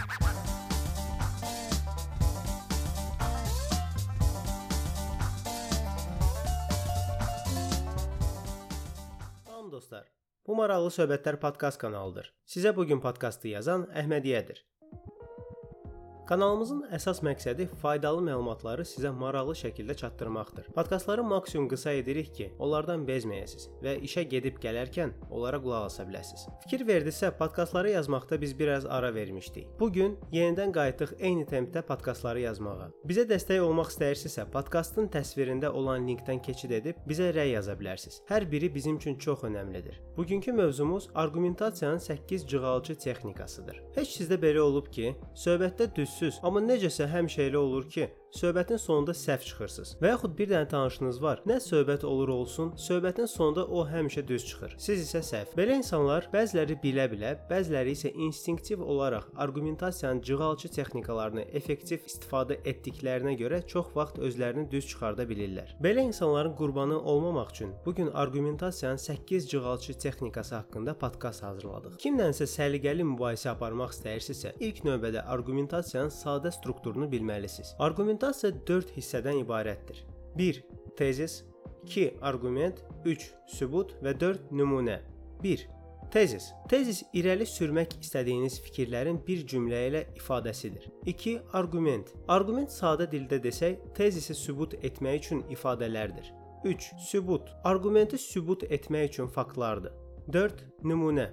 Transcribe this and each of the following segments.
Salam dostlar. Bu maraqlı söhbətlər podkast kanalıdır. Sizə bu gün podkastı yazan Əhmədiyədir. Kanalımızın əsas məqsədi faydalı məlumatları sizə maraqlı şəkildə çatdırmaqdır. Podkastları maksimum qısa edirik ki, onlardan bezməyəsiniz və işə gedib gələrkən onlara qulaq asa biləsiniz. Fikir verdinizsə, podkastları yazmaqda biz biraz ara vermişdik. Bu gün yenidən qayıtdıq eyni tempdə podkastları yazmağa. Bizə dəstək olmaq istəyirsinizsə, podkastın təsvirində olan linkdən keçid edib bizə rəy yaza bilərsiniz. Hər biri bizim üçün çox əhəmilidir. Bugünkü mövzumuz arqumentasiyanın 8 cığalcı texnikasıdır. Heç sizdə belə olub ki, söhbətdə düz düzsüz, amma necəsə həmişə elə olur ki, söhbətin sonunda səhv çıxırsınız. Və yaxud bir dənə tanışınız var. Nə söhbət olur olsun, söhbətin sonunda o həmişə düz çıxır. Siz isə səhv. Belə insanlar bəziləri bilə-bilə, bəziləri isə instinktiv olaraq arqumentasiyanın cığalçı texnikalarını effektiv istifadə etdiklərinə görə çox vaxt özlərini düz çıxarda bilirlər. Belə insanların qurbanı olmamaq üçün bu gün arqumentasiyanın 8 cığalçı texnikası haqqında podkast hazırladıq. Kimlənsə səliqəli mübahisə aparmaq istəyirsinizsə, ilk növbədə arqumentasiyanın sadə strukturunu bilməlisiniz. Arqument Argumentasiya 4 hissədən ibarətdir. 1. Tezis 2. Arqument 3. Sübut və 4. Nümunə 1. Tezis. Tezis irəli sürmək istədiyiniz fikirlərin bir cümlə ilə ifadəsidir. 2. Arqument. Arqument sadə dildə desək, tezisi sübut etmək üçün ifadələrdir. 3. Sübut. Arqumenti sübut etmək üçün faktlardır. 4. Nümunə.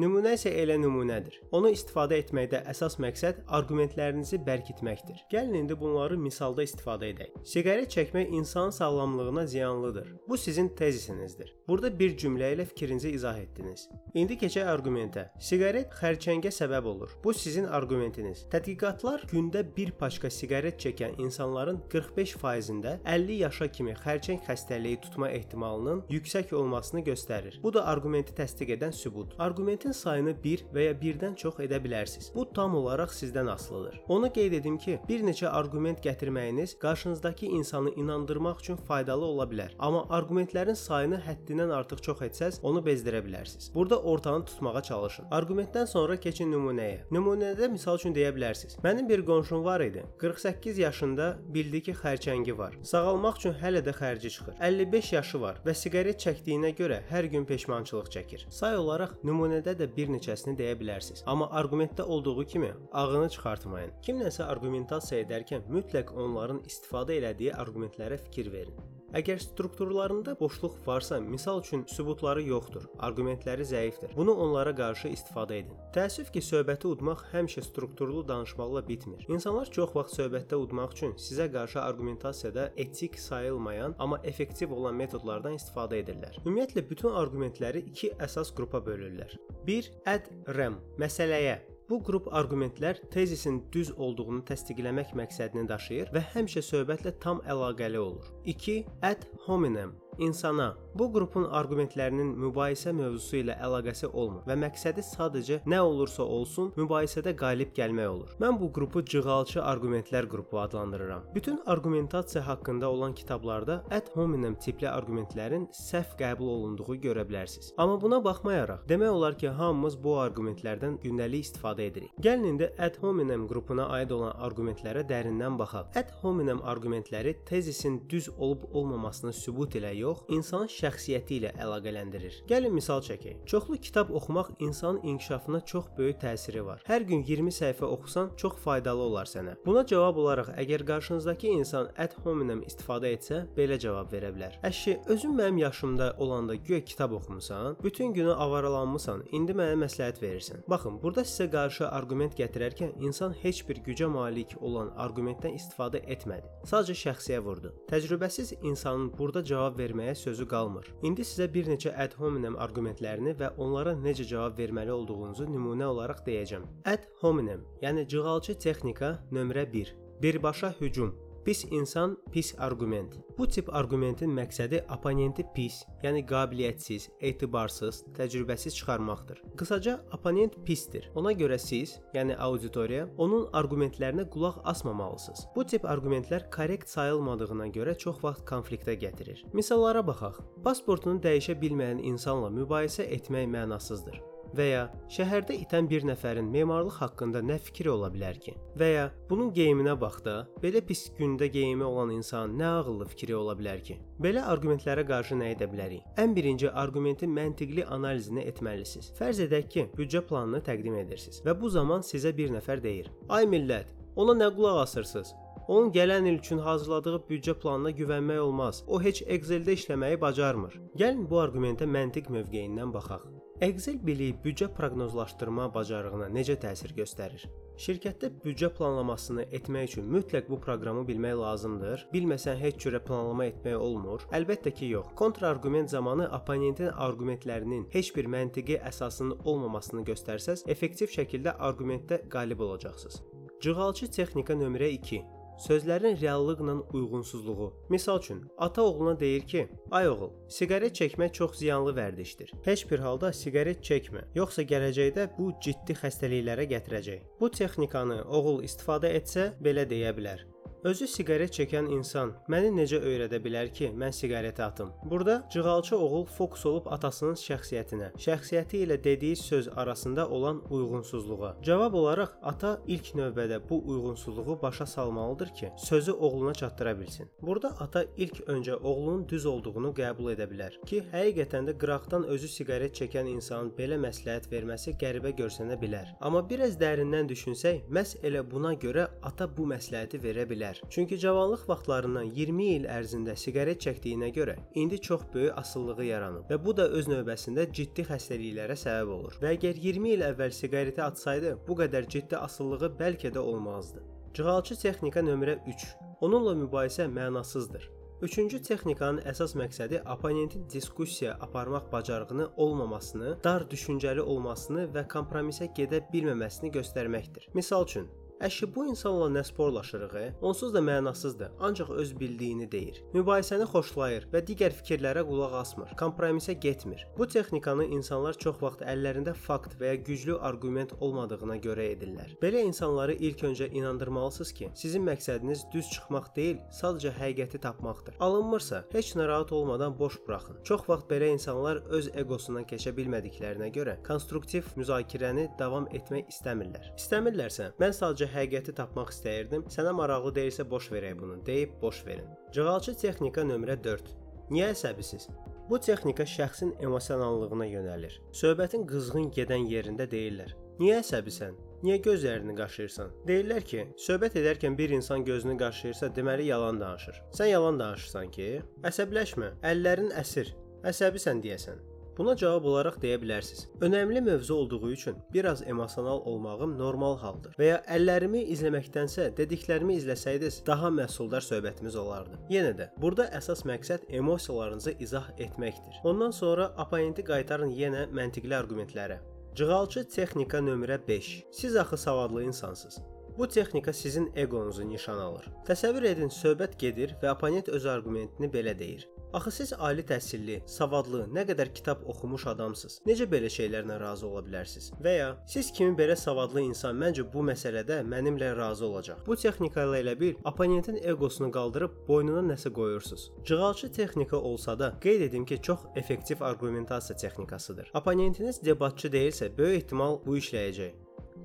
Nümunə isə elə nümunədir. Onu istifadə etməkdə əsas məqsəd arqumentlərinizi bərkitməkdir. Gəlin indi bunları misalda istifadə edək. Siqaret çəkmək insan sağlamlığına ziyanlıdır. Bu sizin tezisinizdir. Burada bir cümlə ilə fikrinizi izah etdiniz. İndi keçək arqumentə. Siqaret xərçəngə səbəb olur. Bu sizin arqumentiniz. Tədqiqatlar gündə bir paçka siqaret çəkən insanların 45%-də 50 yaşa kimi xərçəng xəstəliyi tutma ehtimalının yüksək olmasını göstərir. Bu da arqumenti təsdiq edən sübut. Arqument Arqumentin sayını 1 və ya 1-dən çox edə bilərsiniz. Bu tam olaraq sizdən asılıdır. Onu qeyd edim ki, bir neçə arqument gətirməyiniz qarşınızdakı insanı inandırmaq üçün faydalı ola bilər. Amma arqumentlərin sayını həddindən artıq çox etsəz, onu bezdirə bilərsiniz. Burada ortanı tutmağa çalışın. Arqumentdən sonra keçin nümunəyə. Nümunədə misal üçün deyə bilərsiniz. Mənim bir qonşum var idi. 48 yaşında bildi ki, xərçəngi var. Sağalmaq üçün hələ də xərci çıxır. 55 yaşı var və siqaret çəkdiyinə görə hər gün peşmançılıq çəkir. Say olaraq nümunədə Nümunədə də bir neçəsini deyə bilərsiniz. Amma arqumentdə olduğu kimi ağını çıxartmayın. Kimləsə arqumentasiya edərkən mütləq onların istifadə elədiyi arqumentlərə fikir verin. Əgər strukturlarında boşluq varsa, misal üçün sübutları yoxdur, arqumentləri zəifdir. Bunu onlara qarşı istifadə edin. Təəssüf ki, söhbəti udmaq həmişə strukturlu danışmaqla bitmir. İnsanlar çox vaxt söhbətdə udmaq üçün sizə qarşı arqumentasiyada etik sayılmayan, amma effektiv olan metodlardan istifadə edirlər. Ümumiyyətlə bütün arqumentləri iki əsas qrupa bölürlər. 1. Ad rem məsələyə Bu qrup arqumentlər tezisin düz olduğunu təsdiqləmək məqsədini daşıyır və həmişə söhbətlə tam əlaqəli olur. 2. Ad hominem insana bu qrupun arqumentlərinin mübahisə mövzusu ilə əlaqəsi olmur və məqsədi sadəcə nə olursa olsun mübahisədə qalib gəlmək olur. Mən bu qrupu cığalçı arqumentlər qrupu adlandırıram. Bütün arqumentasiya haqqında olan kitablarda ad hominem tipli arqumentlərin səhv qəbul olunduğu görə bilərsiniz. Amma buna baxmayaraq, demək olar ki, hamımız bu arqumentlərdən gündəlik istifadə edirik. Gəlin indi ad hominem qrupuna aid olan arqumentlərə dərindən baxaq. Ad hominem arqumentləri tezisin düz olub olmamasını sübut ilə yox, insanın şəxsiyyəti ilə əlaqələndirir. Gəlin misal çəkək. Çoxlu kitab oxumaq insanın inkişafına çox böyük təsiri var. Hər gün 20 səhifə oxusan çox faydalı olar sənə. Buna cavab olaraq əgər qarşınızdakı insan ad hominem istifadə etsə, belə cavab verə bilər. Əşi, özün mənim yaşımda olanda güya kitab oxumusan, bütün günü avaralanmısan, indi mənə məsləhət verirsən. Baxın, burada sizə qarşı arqument gətirərkən insan heç bir gücə malik olan arqumentdən istifadə etmədi. Sadəcə şəxsiyə vurdu. Təcrübəsiz insanın burada cavab verməsi verməyə sözü qalmır. İndi sizə bir neçə ad hominem arqumentlərini və onlara necə cavab verməli olduğunuzu nümunə olaraq deyəcəm. Ad hominem, yəni cığalçı texnika nömrə 1. Birbaşa hücum Pis insan, pis arqument. Bu tip arqumentin məqsədi oponenti pis, yəni qabiliyyətsiz, etibarsız, təcrübəsiz çıxarmaqdır. Qısaca oponent pisdir. Ona görə siz, yəni auditoriya, onun arqumentlərinə qulaq asmamalısınız. Bu tip arqumentlər korrekt sayılmadığına görə çox vaxt konfliktə gətirir. Misallara baxaq. Pasportunu dəyişə bilməyən insanla mübahisə etmək mənasızdır. Və ya şəhərdə itən bir nəfərin memarlıq haqqında nə fikri ola bilər ki? Və ya bunun geyiminə bax da, belə pis gündə geyimi olan insan nə ağıllı fikri ola bilər ki? Belə arqumentlərə qarşı nə edə bilərik? Ən birinci arqumentin məntiqli analizini etməlisiniz. Fərz edək ki, büdcə planını təqdim edirsiniz və bu zaman sizə bir nəfər deyir: "Ay millət, ona nə qulaq asırsınız? Onun gələn il üçün hazırladığı büdcə planına güvənmək olmaz. O heç Excel-də işləməyi bacarmır. Gəlin bu arqumentə məntiq mövqeyindən baxaq. Excel biliyi büdcə proqnozlaşdırma bacarığına necə təsir göstərir? Şirkətdə büdcə planlamasını etmək üçün mütləq bu proqramı bilmək lazımdır. Bilməsən heç cürə planlama etmək olmur. Əlbəttə ki, yox. Kontrargument zamanı opponentin arqumentlərinin heç bir məntiqi əsasının olmamasını göstərsəz, effektiv şəkildə arqumentdə qalib olacaqsınız. Cığalçı texnika nömrə 2. Sözlərin reallıqla uyğunsuzluğu. Məsəl üçün, ata oğluna deyir ki: "Ay oğul, siqaret çəkmək çox ziyanlı vərdişdir. Heç bir halda siqaret çəkmə, yoxsa gələcəkdə bu ciddi xəstəliklərə gətirəcək." Bu texnikanı oğul istifadə etsə, belə deyə bilər: Özü siqaret çəkən insan məni necə öyrədə bilər ki, mən siqareti atım? Burada cığalçı oğul fokus olub atasının şəxsiyyətinə, şəxsiyyəti ilə dediyi söz arasında olan uyğunsuzluğa. Cavab olaraq ata ilk növbədə bu uyğunsuzluğu başa salmalıdır ki, sözü oğluna çatdıra bilsin. Burada ata ilk öncə oğlunun düz olduğunu qəbul edə bilər ki, həqiqətən də qıraqdan özü siqaret çəkən insanın belə məsləhət verməsi qəribə görsənə bilər. Amma biraz dərindən düşünsək, məhz elə buna görə ata bu məsləhəti verə bilər bilər. Çünki cavanlıq vaxtlarından 20 il ərzində siqaret çəkdiyinə görə indi çox böyük asılılığı yaranıb və bu da öz növbəsində ciddi xəstəliklərə səbəb olur. Və əgər 20 il əvvəl siqareti atsaydı, bu qədər ciddi asılılığı bəlkə də olmazdı. Cığalçı texnika nömrə 3. Onunla mübahisə mənasızdır. Üçüncü texnikanın əsas məqsədi opponentin diskussiya aparmaq bacarığını olmamasını, dar düşüncəli olmasını və kompromisə gedə bilməməsini göstərməkdir. Məsəl üçün, Əşi bu insanla nə sporlaşırıq? E? Onsuz da mənasızdır, ancaq öz bildiyini deyir. Mübahisəni xoşlayır və digər fikirlərə qulaq asmır. Kompromisə getmir. Bu texnikanı insanlar çox vaxt əllərində fakt və ya güclü arqument olmadığına görə edirlər. Belə insanları ilk öncə inandırmalısınız ki, sizin məqsədiniz düz çıxmaq deyil, sadəcə həqiqəti tapmaqdır. Alınmırsa, heç narahat olmadan boş buraxın. Çox vaxt belə insanlar öz egosundan keçə bilmədiklərinə görə konstruktiv müzakirəni davam etmək istəmirlər. İstəmirlərsə, mən sadəcə həqiqəti tapmaq istəyirdim. Sənə maraqlı deyilsə boş verək bunu, deyib boş verin. Cığalçı texnika nömrə 4. Niyə əsəbisiz? Bu texnika şəxsin emosionallığına yönəlir. Söhbətin qızğın gedən yerində deyirlər. Niyə əsəbisən? Niyə gözlərini qaşıyırsan? Deyirlər ki, söhbət edərkən bir insan gözünü qaşıyırsa, deməli yalan danışır. Sən yalan danışırsan ki, əsəbləşmə, əllərin əsir. Əsəbisən deyəsən. Buna cavab olaraq deyə bilərsiniz. Önəmli mövzu olduğu üçün biraz emosional olmağım normal haldır. Və ya əllərimi izləməkdənsə dediklərimi izləsəydiniz daha məhsuldar söhbətimiz olardı. Yenə də burada əsas məqsəd emosiyalarınızı izah etməkdir. Ondan sonra opponenti qaytarın yenə məntiqli arqumentlərə. Cığalçı texnika nömrə 5. Siz axı savadlı insansınız. Bu texnika sizin egonuzu nişan alır. Təsəvvür edin, söhbət gedir və opponent öz arqumentini belə deyir. Axı siz ali təhsilli, savadlı, nə qədər kitab oxumuş adamsınız. Necə belə şeylərlə razı ola bilərsiniz? Və ya siz kimi belə savadlı insan məncə bu məsələdə mənimlə razı olacaq. Bu texnika ilə elə bil opponentin eqosunu qaldırıb boynuna nəsə qoyursunuz. Cığalçı texnika olsa da qeyd edim ki, çox effektiv arqumentasiya texnikasıdır. Opponentiniz debatçı deyilsə, böyük ehtimal bu işləyəcək.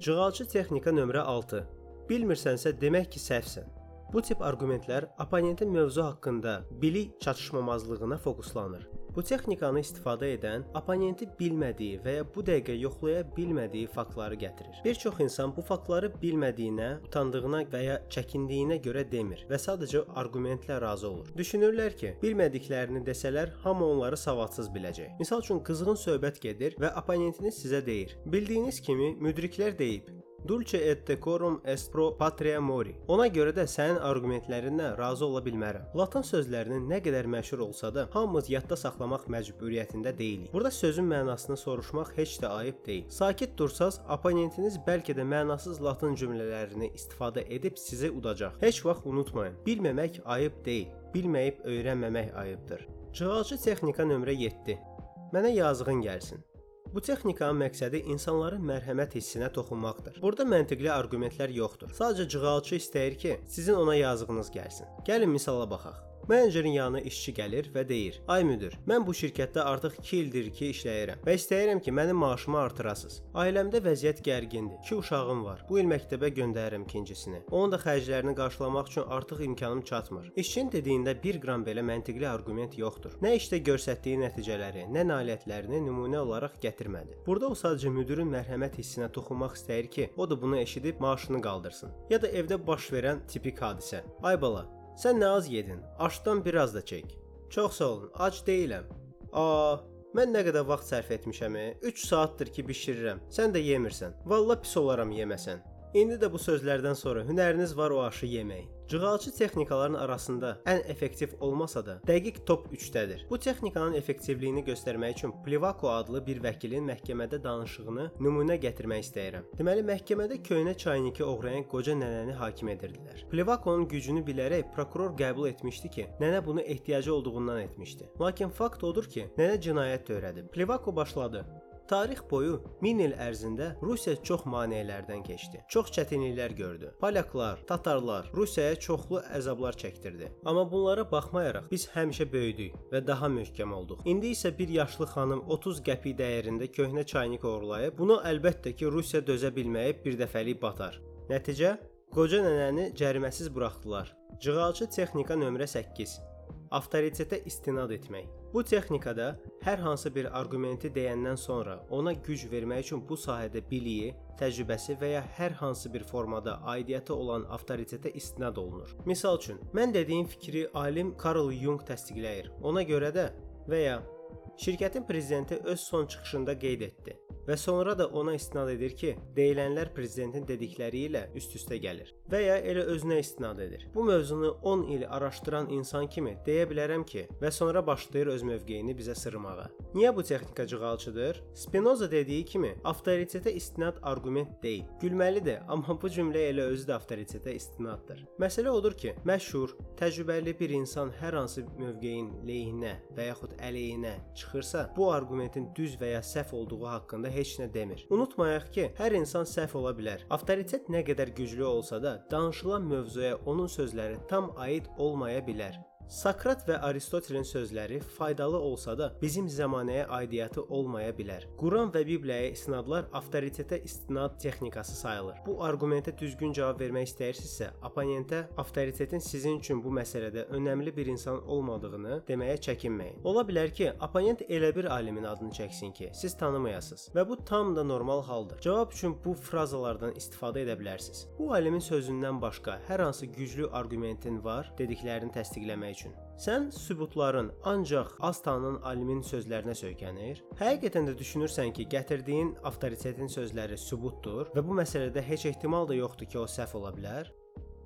Cığalçı texnika nömrə 6. Bilmirsənsə demək ki, səhvsən. Bu tip arqumentlər opponentin mövzu haqqında bilik çatışmamazlığına fokuslanır. Bu texnikanı istifadə edən opponenti bilmədiyi və ya bu dəqiqə yoxlaya bilmədiyi faktları gətirir. Bir çox insan bu faktları bilmədiyinə, utandığına və ya çəkindiyinə görə demir və sadəcə arqumentlə razı olur. Düşünürlər ki, bilmədiklərini desələr, hamı onları savadsız biləcək. Məsəl üçün qızğın söhbət gedir və opponentiniz sizə deyir: "Bildiyiniz kimi müdriklər deyib, Dulce et decorum est pro patria mori. Ona görə də sənin arqumentlərindən razı ola bilmərəm. Latın sözlərinin nə qədər məşhur olsa da, hamımız yadda saxlamaq məcburiyyətində deyilik. Burada sözün mənasını soruşmaq heç də ayıb deyil. Sakit dursaz, opponentiniz bəlkə də mənasız latın cümlələrini istifadə edib sizi udacaq. Heç vaxt unutmayın, bilməmək ayıb deyil, bilməyib öyrənməmək ayıbdır. Cığalçı texnika nömrə 7. Mənə yazığın gəlsin. Bu texnikanın məqsədi insanların mərhəmət hissinə toxunmaqdır. Burada məntiqli arqumentlər yoxdur. Sadəcə cığalçı istəyir ki, sizin ona yazığınız gəlsin. Gəlin misala baxaq. Menecerin yanına işçi gəlir və deyir: "Ay müdir, mən bu şirkətdə artıq 2 ildir ki işləyirəm və istəyirəm ki, mənim maaşımı artırasınız. Ailəmdə vəziyyət gərgindir. 2 uşağım var. Bu il məktəbə göndərirəm ikincisini. Onun da xərclərini qarşılamaq üçün artıq imkanım çatmır." İşçinin dediyində 1 qram belə məntiqli arqument yoxdur. Nə işdə göstərdiyi nəticələri, nə nailiyyətlərini nümunə olaraq gətirmədi. Burada o sadəcə müdirin mərhəmət hissinə toxunmaq istəyir ki, o da bunu eşidib maaşını qaldırsın. Ya da evdə baş verən tipik hadisə. Ay bala, sən nə az yedin? Aşdan biraz da çək. Çox sağ olun, ac deyiləm. A, mən nə qədər vaxt sərf etmişəm? 3 saatdır ki bişirirəm. Sən də yemirsən. Valla pis olaram yeməsən. İndi də bu sözlərdən sonra hünəriniz var o aşı yeməyin. Cığalçı texnikaların arasında ən effektiv olmasa da, dəqiq top 3-dədir. Bu texnikanın effektivliyini göstərmək üçün Plivako adlı bir vəkilin məhkəmədə danışığını nümunə gətirmək istəyirəm. Deməli, məhkəmədə köhnə çayniki oğrayan qoca nənəni hakim edirdilər. Plivakonun gücünü bilərək prokuror qəbul etmişdi ki, nənə bunu ehtiyacı olduğundan etmişdi. Lakin fakt odur ki, nənə cinayət törədib. Plivako başladı. Tarix boyu 1000 il ərzində Rusiya çox maneələrdən keçdi. Çox çətinliklər gördü. Polyaklar, Tatarlar Rusiyaya çoxlu əzablar çəkdirdi. Amma bunlara baxmayaraq biz həmişə böyüdük və daha möhkəm olduq. İndi isə bir yaşlı xanım 30 qəpik dəyərində köhnə çaynik oğurlayıb, bunu əlbəttə ki, Rusiya dözə bilməyib bir dəfəlik batar. Nəticə Qoca nənəni cəriməsiz buraxdılar. Cığalçı texnika nömrə 8. Avtoritetə istinad etmək. Bu texnikada hər hansı bir arqumenti deyəndən sonra ona güc vermək üçün bu sahədə biliyi, təcrübəsi və ya hər hansı bir formada aidiyyəti olan avtoritetə istinad olunur. Məsəl üçün, mən dediyim fikri alim Carl Jung təsdiqləyir. Ona görə də və ya şirkətin prezidenti öz son çıxışında qeyd etdi və sonra da ona istinad edir ki, deyilənlər prezidentin dedikləri ilə üst-üstə gəlir və ya elə özünə istinad edir. Bu mövzunu 10 il araşdıran insan kimi deyə bilərəm ki, və sonra başlayır öz mövqeyini bizə sırmağa. Niyə bu texnika cığalçıdır? Spinoza dediyi kimi, avtoritetə istinad arqument deyil. Gülməlidir, amma bu cümlə elə özü də avtoritetə istinaddır. Məsələ odur ki, məşhur, təcrübəli bir insan hər hansı mövqeyin leyhinə və yaxud əleyhinə çıxırsa, bu arqumentin düz və ya səhv olduğu haqqında heç nə demir. Unutmayaq ki, hər insan səhv ola bilər. Avtoritet nə qədər güclü olsa da, danışılan mövzuya onun sözləri tam aid olmaya bilər. Sakrat və Aristotelin sözləri faydalı olsa da, bizim zəmanəyə aidiyyəti olmaya bilər. Quran və Bibliyaya istinadlar avtoritetə istinad texnikası sayılır. Bu arqumentə düzgün cavab vermək istəyirsinizsə, oponentə avtoritetin sizin üçün bu məsələdə önəmli bir insan olmadığını deməyə çəkinməyin. Ola bilər ki, oponent elə bir alimin adını çəksin ki, siz tanımayasınız və bu tam da normal haldır. Cavab üçün bu frazalardan istifadə edə bilərsiniz. Bu alimin sözündən başqa hər hansı güclü arqumentin var dediklərini təsdiqləmək üçün. Sən sübutların ancaq az tanınan alimin sözlərinə söykənir. Həqiqətən də düşünürsən ki, gətirdiyin avtoritetin sözləri sübutdur və bu məsələdə heç ehtimal da yoxdur ki, o səhv ola bilər.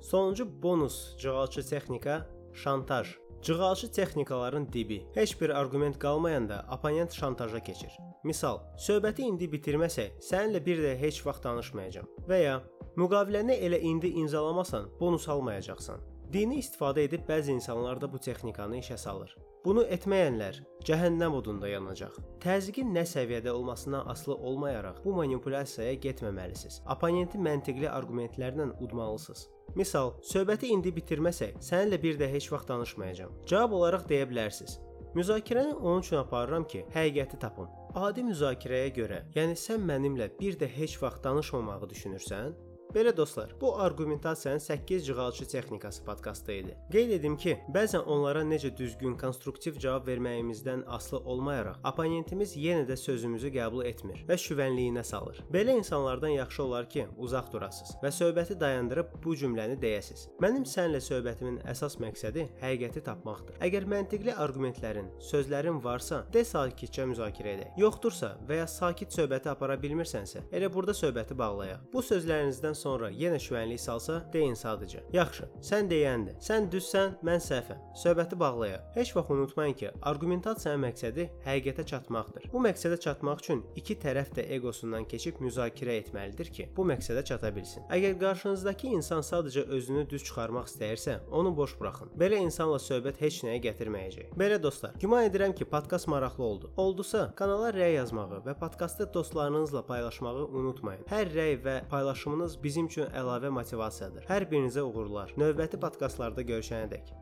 Sonuncu bonus cığalçı texnika şantaj. Cığalçı texnikaların dibi. Heç bir arqument qalmayanda oponent şantaja keçir. Misal, söhbəti indi bitirməsək, səninlə bir də heç vaxt danışmayacağam və ya müqaviləni elə indi imzalamasan, bonus almayacaqsan. Dini istifadə edib bəzi insanlar da bu texnikanı işə salır. Bunu etməyənlər cəhənnəm odunda yanacaq. Təzyiqin nə səviyyədə olmasından asılı olmayaraq bu manipulyasiyaya getməməlisiniz. Oponenti məntiqli arqumentlərlə udmalısınız. Misal, söhbəti indi bitirməsək, səninlə bir də heç vaxt danışmayacağam. Cavab olaraq deyə bilərsiniz. Müzakirəni onun üçün aparıram ki, həqiqəti tapım. Adi müzakirəyə görə, yəni sən mənimlə bir də heç vaxt danışmamağı düşünürsən, Belə dostlar, bu arqumentasiyanın 8 cığalçı texnikası podkastı idi. Qeyd edim ki, bəzən onlara necə düzgün, konstruktiv cavab verməyimizdən asılı olmayaraq, oponentimiz yenə də sözümüzü qəbul etmir və şüvənliyinə salır. Belə insanlardan yaxşı olar ki, uzaq durasınız və söhbəti dayandırıb bu cümləni deyəsiz. Mənim səninlə söhbətimin əsas məqsədi həqiqəti tapmaqdır. Əgər məntiqli arqumentlərin, sözlərin varsa, de sakitcə müzakirə edək. Yoxdursa və ya sakit söhbəti apara bilmirsənsə, elə burada söhbəti bağlayaq. Bu sözlərinizdən sonra yenə şüvənlik salsa, deyin sadəcə. Yaxşı, sən deyəndir. Sən düzsən, mən səhvəm. Söhbəti bağlayaq. Heç vaxt unutmayın ki, arqumentasiyanın məqsədi həqiqətə çatmaqdır. Bu məqsədə çatmaq üçün iki tərəf də egosundan keçib müzakirə etməlidir ki, bu məqsədə çata bilsin. Əgər qarşınızdakı insan sadəcə özünü düz çıxarmaq istəyirsə, onu boş buraxın. Belə insanla söhbət heç nəyə gətirməyəcək. Belə dostlar, güman edirəm ki, podkast maraqlı oldu. Oldusa, kanala rəy yazmağı və podkastı dostlarınızla paylaşmağı unutmayın. Hər rəy və paylaşımınız bizim üçün əlavə motivasiyadır. Hər birinizə uğurlar. Növbəti podkastlarda görüşənədək.